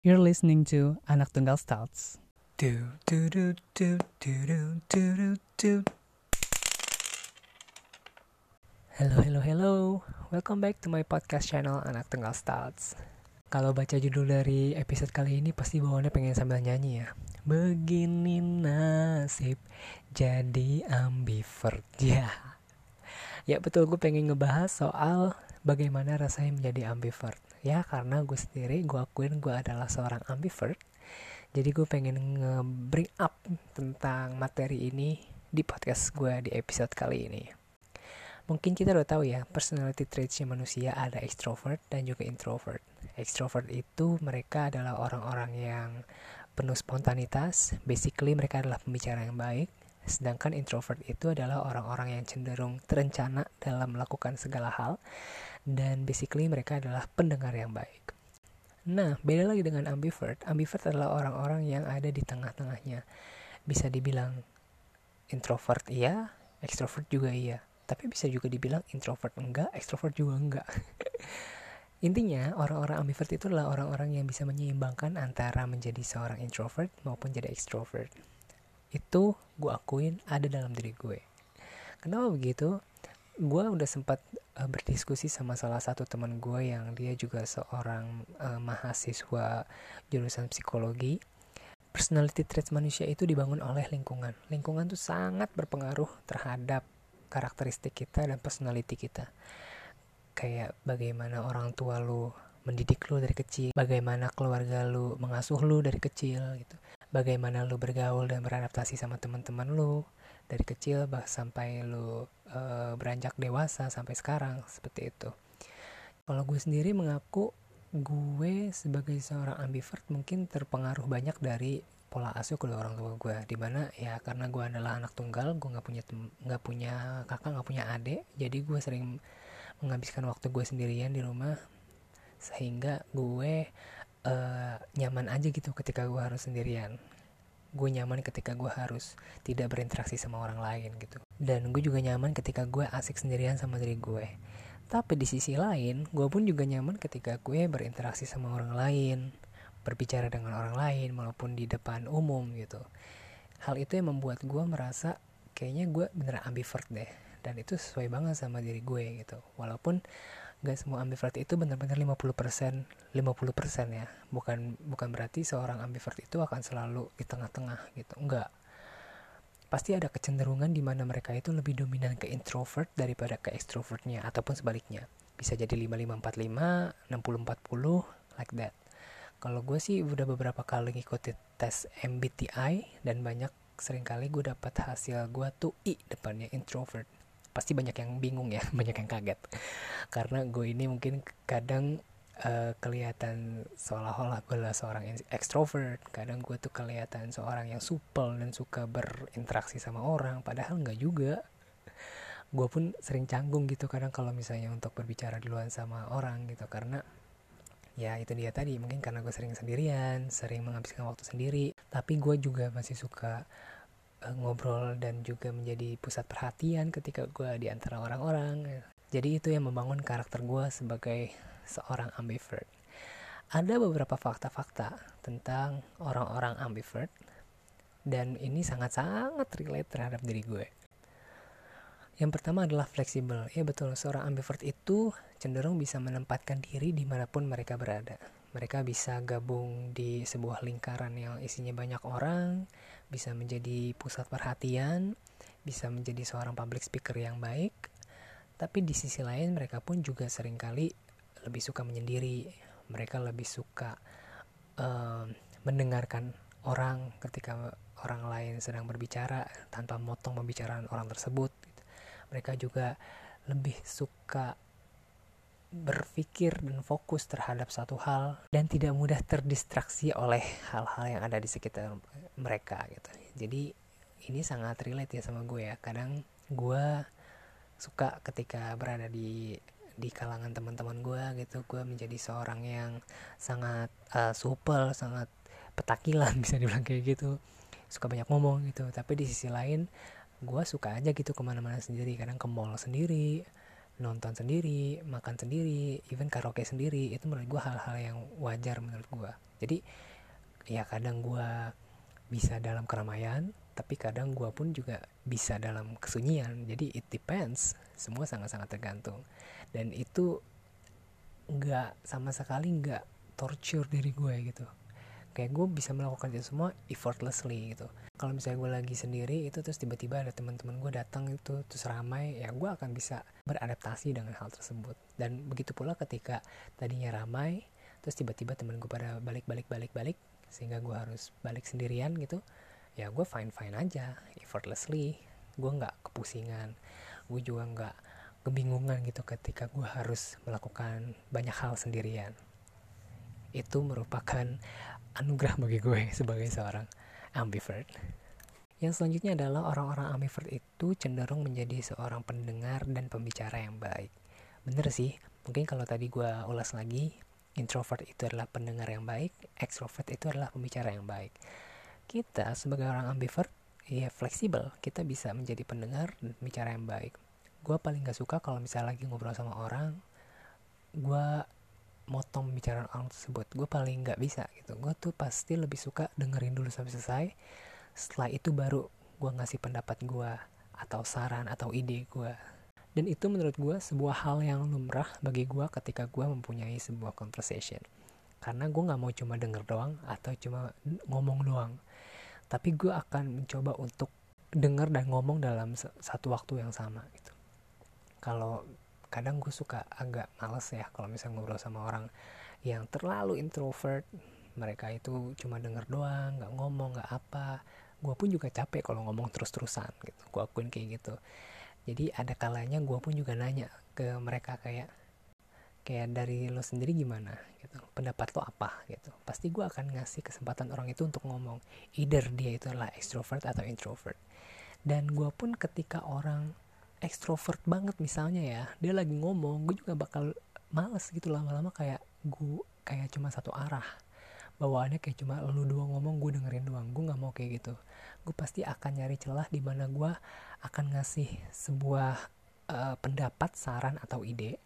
You're listening to Anak Tunggal Stouts. Do, do, do, do. Hello, hello, hello. Welcome back to my podcast channel Anak Tunggal Stouts. Kalau baca judul dari episode kali ini pasti bawaannya pengen sambil nyanyi ya. Begini nasib jadi ambivert ya. Yeah. Ya betul gue pengen ngebahas soal bagaimana rasanya menjadi ambivert ya karena gue sendiri gue akuin gue adalah seorang ambivert. Jadi gue pengen nge-bring up tentang materi ini di podcast gue di episode kali ini. Mungkin kita udah tahu ya personality traitsnya manusia ada extrovert dan juga introvert. Extrovert itu mereka adalah orang-orang yang penuh spontanitas. Basically mereka adalah pembicara yang baik sedangkan introvert itu adalah orang-orang yang cenderung terencana dalam melakukan segala hal dan basically mereka adalah pendengar yang baik. Nah, beda lagi dengan ambivert. Ambivert adalah orang-orang yang ada di tengah-tengahnya. Bisa dibilang introvert iya, extrovert juga iya. Tapi bisa juga dibilang introvert enggak, extrovert juga enggak. Intinya, orang-orang ambivert itu adalah orang-orang yang bisa menyeimbangkan antara menjadi seorang introvert maupun jadi extrovert. Itu gue akuin ada dalam diri gue. Kenapa begitu? gue udah sempat uh, berdiskusi sama salah satu teman gue yang dia juga seorang uh, mahasiswa jurusan psikologi personality traits manusia itu dibangun oleh lingkungan lingkungan tuh sangat berpengaruh terhadap karakteristik kita dan personality kita kayak bagaimana orang tua lu mendidik lu dari kecil bagaimana keluarga lu mengasuh lu dari kecil gitu bagaimana lu bergaul dan beradaptasi sama teman-teman lu dari kecil bah sampai lu uh, beranjak dewasa sampai sekarang seperti itu. Kalau gue sendiri mengaku gue sebagai seorang ambivert mungkin terpengaruh banyak dari pola asuh kedua orang tua gue di mana ya karena gue adalah anak tunggal gue nggak punya nggak punya kakak nggak punya adik jadi gue sering menghabiskan waktu gue sendirian di rumah sehingga gue uh, nyaman aja gitu ketika gue harus sendirian. Gue nyaman ketika gue harus tidak berinteraksi sama orang lain gitu. Dan gue juga nyaman ketika gue asik sendirian sama diri gue tapi di sisi lain gue pun juga nyaman ketika gue berinteraksi sama orang lain berbicara dengan orang lain maupun di depan umum gitu. Hal itu yang membuat gue merasa kayaknya gue beneran ambivert deh. Dan itu sesuai banget sama diri gue gitu. Walaupun gak semua ambivert itu benar-benar 50% 50% ya. Bukan bukan berarti seorang ambivert itu akan selalu di tengah-tengah gitu. Enggak pasti ada kecenderungan di mana mereka itu lebih dominan ke introvert daripada ke extrovertnya ataupun sebaliknya. Bisa jadi 5545 6040 like that. Kalau gue sih udah beberapa kali ngikutin tes MBTI dan banyak sering kali gue dapat hasil gue tuh I depannya introvert pasti banyak yang bingung ya banyak yang kaget. Karena gue ini mungkin kadang uh, kelihatan seolah-olah gue adalah seorang extrovert. Kadang gue tuh kelihatan seorang yang supel dan suka berinteraksi sama orang padahal nggak juga. Gue pun sering canggung gitu kadang kalau misalnya untuk berbicara di luar sama orang gitu. Karena ya itu dia tadi mungkin karena gue sering sendirian sering menghabiskan waktu sendiri. Tapi gue juga masih suka uh, ngobrol dan juga menjadi pusat perhatian ketika gue di antara orang-orang. Jadi itu yang membangun karakter gue sebagai seorang ambivert. Ada beberapa fakta-fakta tentang orang-orang ambivert dan ini sangat-sangat relate terhadap diri gue. Yang pertama adalah fleksibel. Ya betul, seorang ambivert itu cenderung bisa menempatkan diri di mana pun mereka berada. Mereka bisa gabung di sebuah lingkaran yang isinya banyak orang, bisa menjadi pusat perhatian, bisa menjadi seorang public speaker yang baik, tapi di sisi lain mereka pun juga sering kali lebih suka menyendiri. Mereka lebih suka uh, mendengarkan orang ketika orang lain sedang berbicara tanpa motong pembicaraan orang tersebut. Mereka juga lebih suka berpikir dan fokus terhadap satu hal dan tidak mudah terdistraksi oleh hal-hal yang ada di sekitar mereka gitu. Jadi ini sangat relate ya sama gue ya. Kadang gue suka ketika berada di di kalangan teman-teman gue gitu. Gue menjadi seorang yang sangat uh, supel sangat petakilan bisa dibilang kayak gitu. Suka banyak ngomong gitu. Tapi di sisi lain gue suka aja gitu ke mana-mana sendiri. Kadang ke mall sendiri nonton sendiri makan sendiri even karaoke sendiri itu menurut gue hal-hal yang wajar menurut gue jadi ya kadang gue bisa dalam keramaian tapi kadang gue pun juga bisa dalam kesunyian. Jadi it depends. Semua sangat-sangat tergantung. Dan itu nggak sama sekali nggak torture diri gue gitu kayak gue bisa melakukan itu semua effortlessly gitu. Kalau misalnya gue lagi sendiri itu terus tiba-tiba ada teman-teman gue datang itu terus ramai ya gue akan bisa beradaptasi dengan hal tersebut. Dan begitu pula ketika tadinya ramai terus tiba-tiba teman gue pada balik-balik balik-balik sehingga gue harus balik sendirian gitu ya gue fine fine aja effortlessly. Gue nggak kepusingan. Gue juga nggak kebingungan gitu ketika gue harus melakukan banyak hal sendirian. Itu merupakan anugerah bagi gue sebagai seorang ambivert yang selanjutnya adalah orang-orang ambivert itu cenderung menjadi seorang pendengar dan pembicara yang baik bener sih mungkin kalau tadi gue ulas lagi introvert itu adalah pendengar yang baik, extrovert itu adalah pembicara yang baik. Kita sebagai orang ambivert ya fleksibel, kita bisa menjadi pendengar dan pembicara yang baik. Gue paling gak suka kalau misalnya lagi ngobrol sama orang, gue motong pembicaraan orang tersebut. Gue paling gak bisa gitu. Gue tuh pasti lebih suka dengerin dulu sampai selesai. Setelah itu baru gue ngasih pendapat gue atau saran atau ide gue dan itu menurut gue sebuah hal yang lumrah bagi gue ketika gue mempunyai sebuah conversation karena gue nggak mau cuma denger doang atau cuma ngomong doang tapi gue akan mencoba untuk denger dan ngomong dalam satu waktu yang sama gitu kalau kadang gue suka agak males ya kalau misalnya ngobrol sama orang yang terlalu introvert. Mereka itu cuma denger doang nggak ngomong nggak apa. Gue pun juga capek kalau ngomong terus-terusan gitu gue akuin kayak gitu. Jadi ada kalanya gue pun juga nanya ke mereka kayak kayak dari lo sendiri gimana? gitu. Pendapat lo apa? gitu. Pasti gue akan ngasih kesempatan orang itu untuk ngomong. Either dia itu adalah extrovert atau introvert. Dan gue pun ketika orang extrovert banget misalnya ya. Dia lagi ngomong gue juga bakal males gitu lama-lama kayak gue kayak cuma satu arah. Bawaannya kayak cuma lu doang ngomong gue dengerin doang. Gue nggak mau kayak gitu. Gue pasti akan nyari celah di mana gue akan ngasih sebuah uh, pendapat saran atau ide.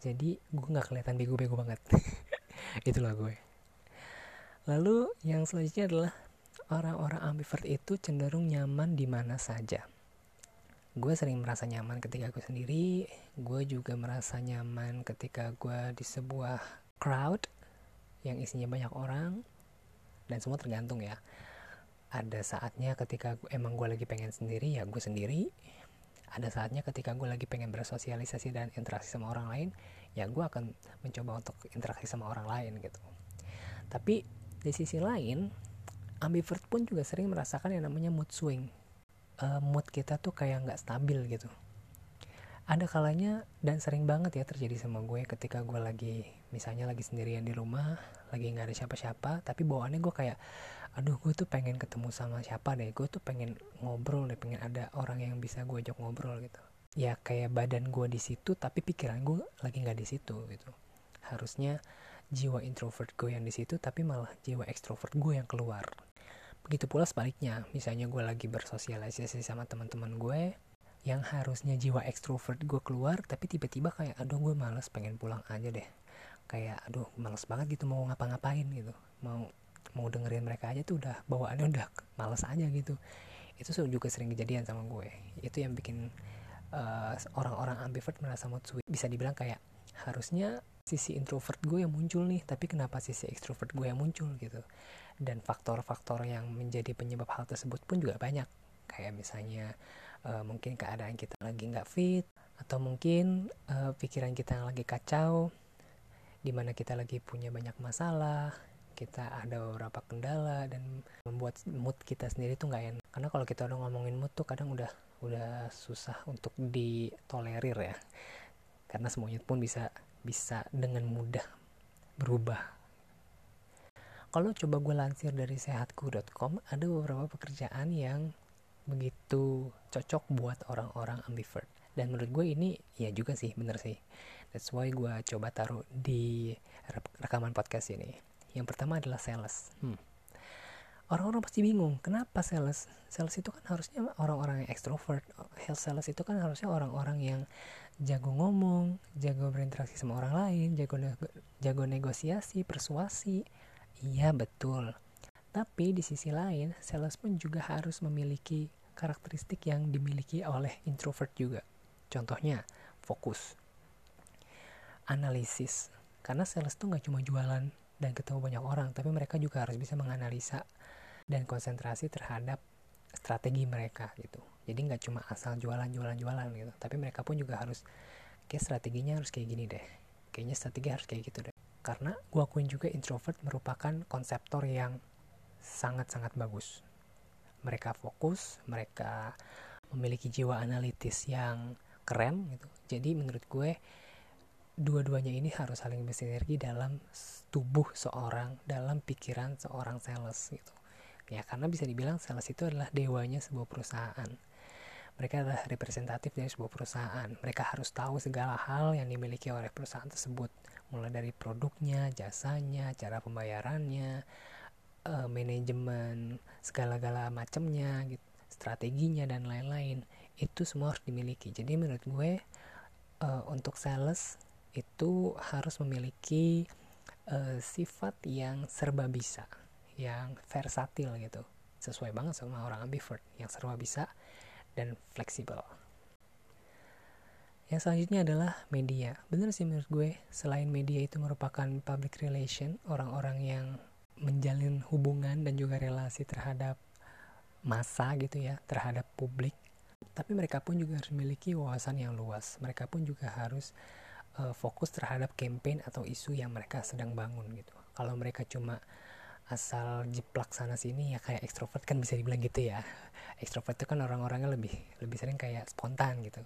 Jadi gue nggak kelihatan bego-bego banget. Itulah gue. Lalu yang selanjutnya adalah orang-orang ambivert itu cenderung nyaman di mana saja gue sering merasa nyaman ketika gue sendiri. Gue juga merasa nyaman ketika gue di sebuah crowd yang isinya banyak orang. Dan semua tergantung ya. Ada saatnya ketika emang gue lagi pengen sendiri ya gue sendiri. Ada saatnya ketika gue lagi pengen bersosialisasi dan interaksi sama orang lain ya gue akan mencoba untuk interaksi sama orang lain gitu. Tapi di sisi lain ambivert pun juga sering merasakan yang namanya mood swing uh, mood kita tuh kayak nggak stabil gitu. Ada kalanya dan sering banget ya terjadi sama gue ketika gue lagi misalnya lagi sendirian di rumah lagi nggak ada siapa-siapa tapi bawaannya gue kayak aduh gue tuh pengen ketemu sama siapa deh gue tuh pengen ngobrol deh pengen ada orang yang bisa gue ajak ngobrol gitu. Ya kayak badan gue di situ tapi pikiran gue lagi nggak di situ gitu. Harusnya jiwa introvert gue yang di situ tapi malah jiwa ekstrovert gue yang keluar begitu pula sebaliknya. Misalnya gue lagi bersosialisasi sama teman-teman gue yang harusnya jiwa ekstrovert gue keluar tapi tiba-tiba kayak aduh gue males pengen pulang aja deh. Kayak aduh males banget gitu mau ngapa-ngapain gitu. Mau mau dengerin mereka aja tuh udah bawaannya udah males aja gitu. Itu juga sering kejadian sama gue. Itu yang bikin uh, orang-orang ambivert merasa mood swing. Bisa dibilang kayak harusnya sisi introvert gue yang muncul nih tapi kenapa sisi ekstrovert gue yang muncul gitu. Dan faktor-faktor yang menjadi penyebab hal tersebut pun juga banyak. Kayak misalnya uh, mungkin keadaan kita lagi nggak fit atau mungkin uh, pikiran kita yang lagi kacau di mana kita lagi punya banyak masalah kita ada beberapa kendala dan membuat mood kita sendiri tuh nggak enak. Karena kalau kita udah ngomongin mood tuh kadang udah udah susah untuk ditolerir ya. Karena semuanya pun bisa bisa dengan mudah berubah. Kalau coba gue lansir dari sehatku.com ada beberapa pekerjaan yang begitu cocok buat orang-orang ambivert. Dan menurut gue ini ya juga sih bener sih. That's why gue coba taruh di rekaman podcast ini. Yang pertama adalah sales. Hmm. Orang-orang pasti bingung kenapa sales sales itu kan harusnya orang-orang yang extrovert sales itu kan harusnya orang-orang yang jago ngomong jago berinteraksi sama orang lain jago jago negosiasi persuasi Iya betul. Tapi di sisi lain, sales pun juga harus memiliki karakteristik yang dimiliki oleh introvert juga. Contohnya, fokus, analisis. Karena sales tuh nggak cuma jualan dan ketemu banyak orang, tapi mereka juga harus bisa menganalisa dan konsentrasi terhadap strategi mereka gitu. Jadi nggak cuma asal jualan jualan jualan gitu, tapi mereka pun juga harus kayak strateginya harus kayak gini deh. Kayaknya strategi harus kayak gitu deh. Karena gua akuin juga introvert merupakan konseptor yang sangat-sangat bagus. Mereka fokus, mereka memiliki jiwa analitis yang keren gitu. Jadi menurut gue dua-duanya ini harus saling bersinergi dalam tubuh seorang, dalam pikiran seorang sales gitu ya karena bisa dibilang sales itu adalah dewanya sebuah perusahaan. Mereka adalah representatif dari sebuah perusahaan. Mereka harus tahu segala hal yang dimiliki oleh perusahaan tersebut. Mulai dari produknya jasanya cara pembayarannya uh, manajemen segala-gala macamnya gitu strateginya dan lain-lain. Itu semua harus dimiliki. Jadi menurut gue uh, untuk sales itu harus memiliki uh, sifat yang serba bisa yang versatil gitu. Sesuai banget sama orang ambivert yang serba bisa dan fleksibel. Yang selanjutnya adalah media. Bener sih menurut gue selain media itu merupakan public relation orang-orang yang menjalin hubungan dan juga relasi terhadap masa gitu ya terhadap publik. Tapi mereka pun juga harus memiliki wawasan yang luas. Mereka pun juga harus uh, fokus terhadap campaign atau isu yang mereka sedang bangun gitu. Kalau mereka cuma asal jiplak sana sini ya kayak ekstrovert kan bisa dibilang gitu ya. Ekstrovert itu kan orang-orangnya lebih lebih sering kayak spontan gitu.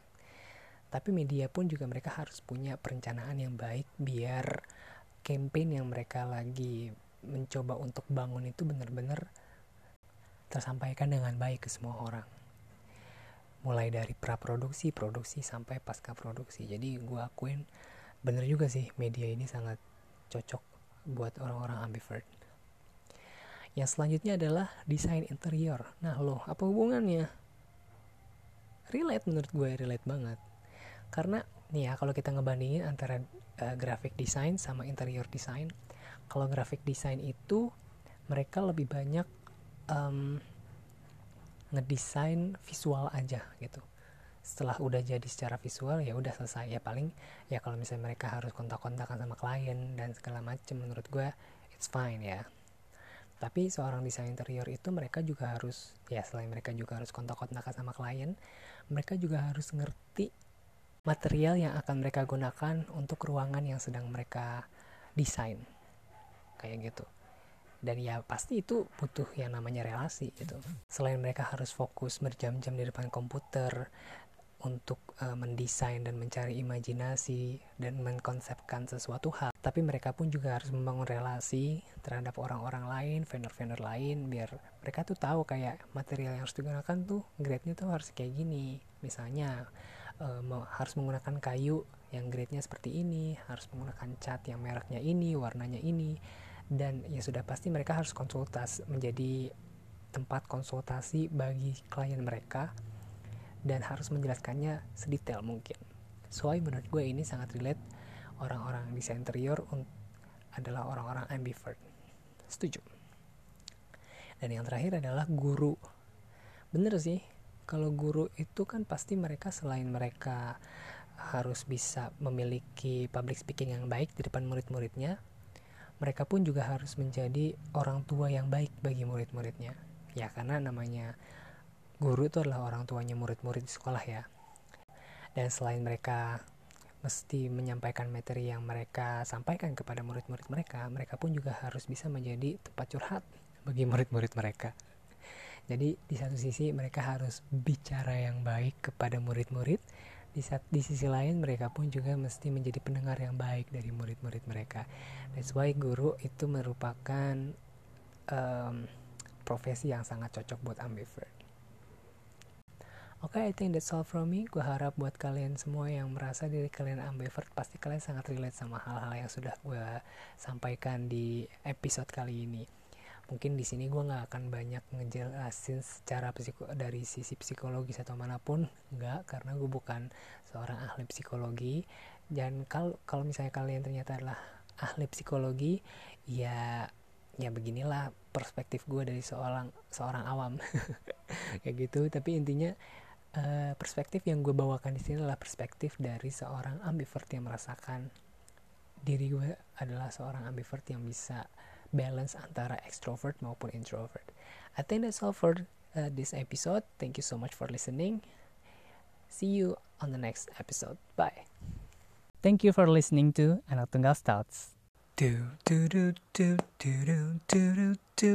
Tapi media pun juga mereka harus punya perencanaan yang baik biar campaign yang mereka lagi mencoba untuk bangun itu benar-benar tersampaikan dengan baik ke semua orang. Mulai dari praproduksi produksi sampai pasca produksi. Jadi gue akuin bener juga sih media ini sangat cocok buat orang-orang ambivert yang selanjutnya adalah desain interior. Nah loh, apa hubungannya? Relate menurut gue, relate banget. Karena nih ya, kalau kita ngebandingin antara uh, graphic design sama interior design, kalau graphic design itu mereka lebih banyak um, ngedesain visual aja gitu. Setelah udah jadi secara visual ya udah selesai ya paling ya kalau misalnya mereka harus kontak-kontakan sama klien dan segala macem menurut gue it's fine ya tapi seorang desain interior itu mereka juga harus ya selain mereka juga harus kontak-kontak sama klien mereka juga harus ngerti material yang akan mereka gunakan untuk ruangan yang sedang mereka desain. Kayak gitu. Dan ya pasti itu butuh yang namanya relasi gitu. Selain mereka harus fokus berjam-jam di depan komputer untuk uh, mendesain dan mencari imajinasi dan mengkonsepkan sesuatu hal. Tapi mereka pun juga harus membangun relasi terhadap orang-orang lain vendor-vendor lain biar mereka tuh tahu kayak material yang harus digunakan tuh grade-nya tuh harus kayak gini. Misalnya uh, harus menggunakan kayu yang grade-nya seperti ini harus menggunakan cat yang mereknya ini warnanya ini dan ya sudah pasti mereka harus konsultas menjadi tempat konsultasi bagi klien mereka dan harus menjelaskannya sedetail mungkin. Soalnya menurut gue ini sangat relate orang-orang desain interior adalah orang-orang ambivert. Setuju. Dan yang terakhir adalah guru. Bener sih, kalau guru itu kan pasti mereka selain mereka harus bisa memiliki public speaking yang baik di depan murid-muridnya, mereka pun juga harus menjadi orang tua yang baik bagi murid-muridnya. Ya karena namanya guru itu adalah orang tuanya murid-murid di sekolah ya. Dan selain mereka mesti menyampaikan materi yang mereka sampaikan kepada murid-murid mereka, mereka pun juga harus bisa menjadi tempat curhat bagi murid-murid mereka. Jadi di satu sisi mereka harus bicara yang baik kepada murid-murid, di, saat, di sisi lain mereka pun juga mesti menjadi pendengar yang baik dari murid-murid mereka. That's why guru itu merupakan um, profesi yang sangat cocok buat ambivert. Oke, okay, I think that's all from me. Gue harap buat kalian semua yang merasa diri kalian ambivert, pasti kalian sangat relate sama hal-hal yang sudah gue sampaikan di episode kali ini. Mungkin di sini gue nggak akan banyak ngejelasin secara psiko dari sisi psikologis atau mana pun, nggak, karena gue bukan seorang ahli psikologi. Dan kalau kalau misalnya kalian ternyata adalah ahli psikologi, ya ya beginilah perspektif gue dari seorang seorang awam kayak gitu tapi intinya Eh, perspektif yang gue bawakan di sini adalah perspektif dari seorang ambivert yang merasakan diri gue adalah seorang ambivert yang bisa balance antara extrovert maupun introvert. I think that's all for uh, this episode. Thank you so much for listening. See you on the next episode. Bye. Thank you for listening to Anak Tunggal Stouts. Do do do do do do do do.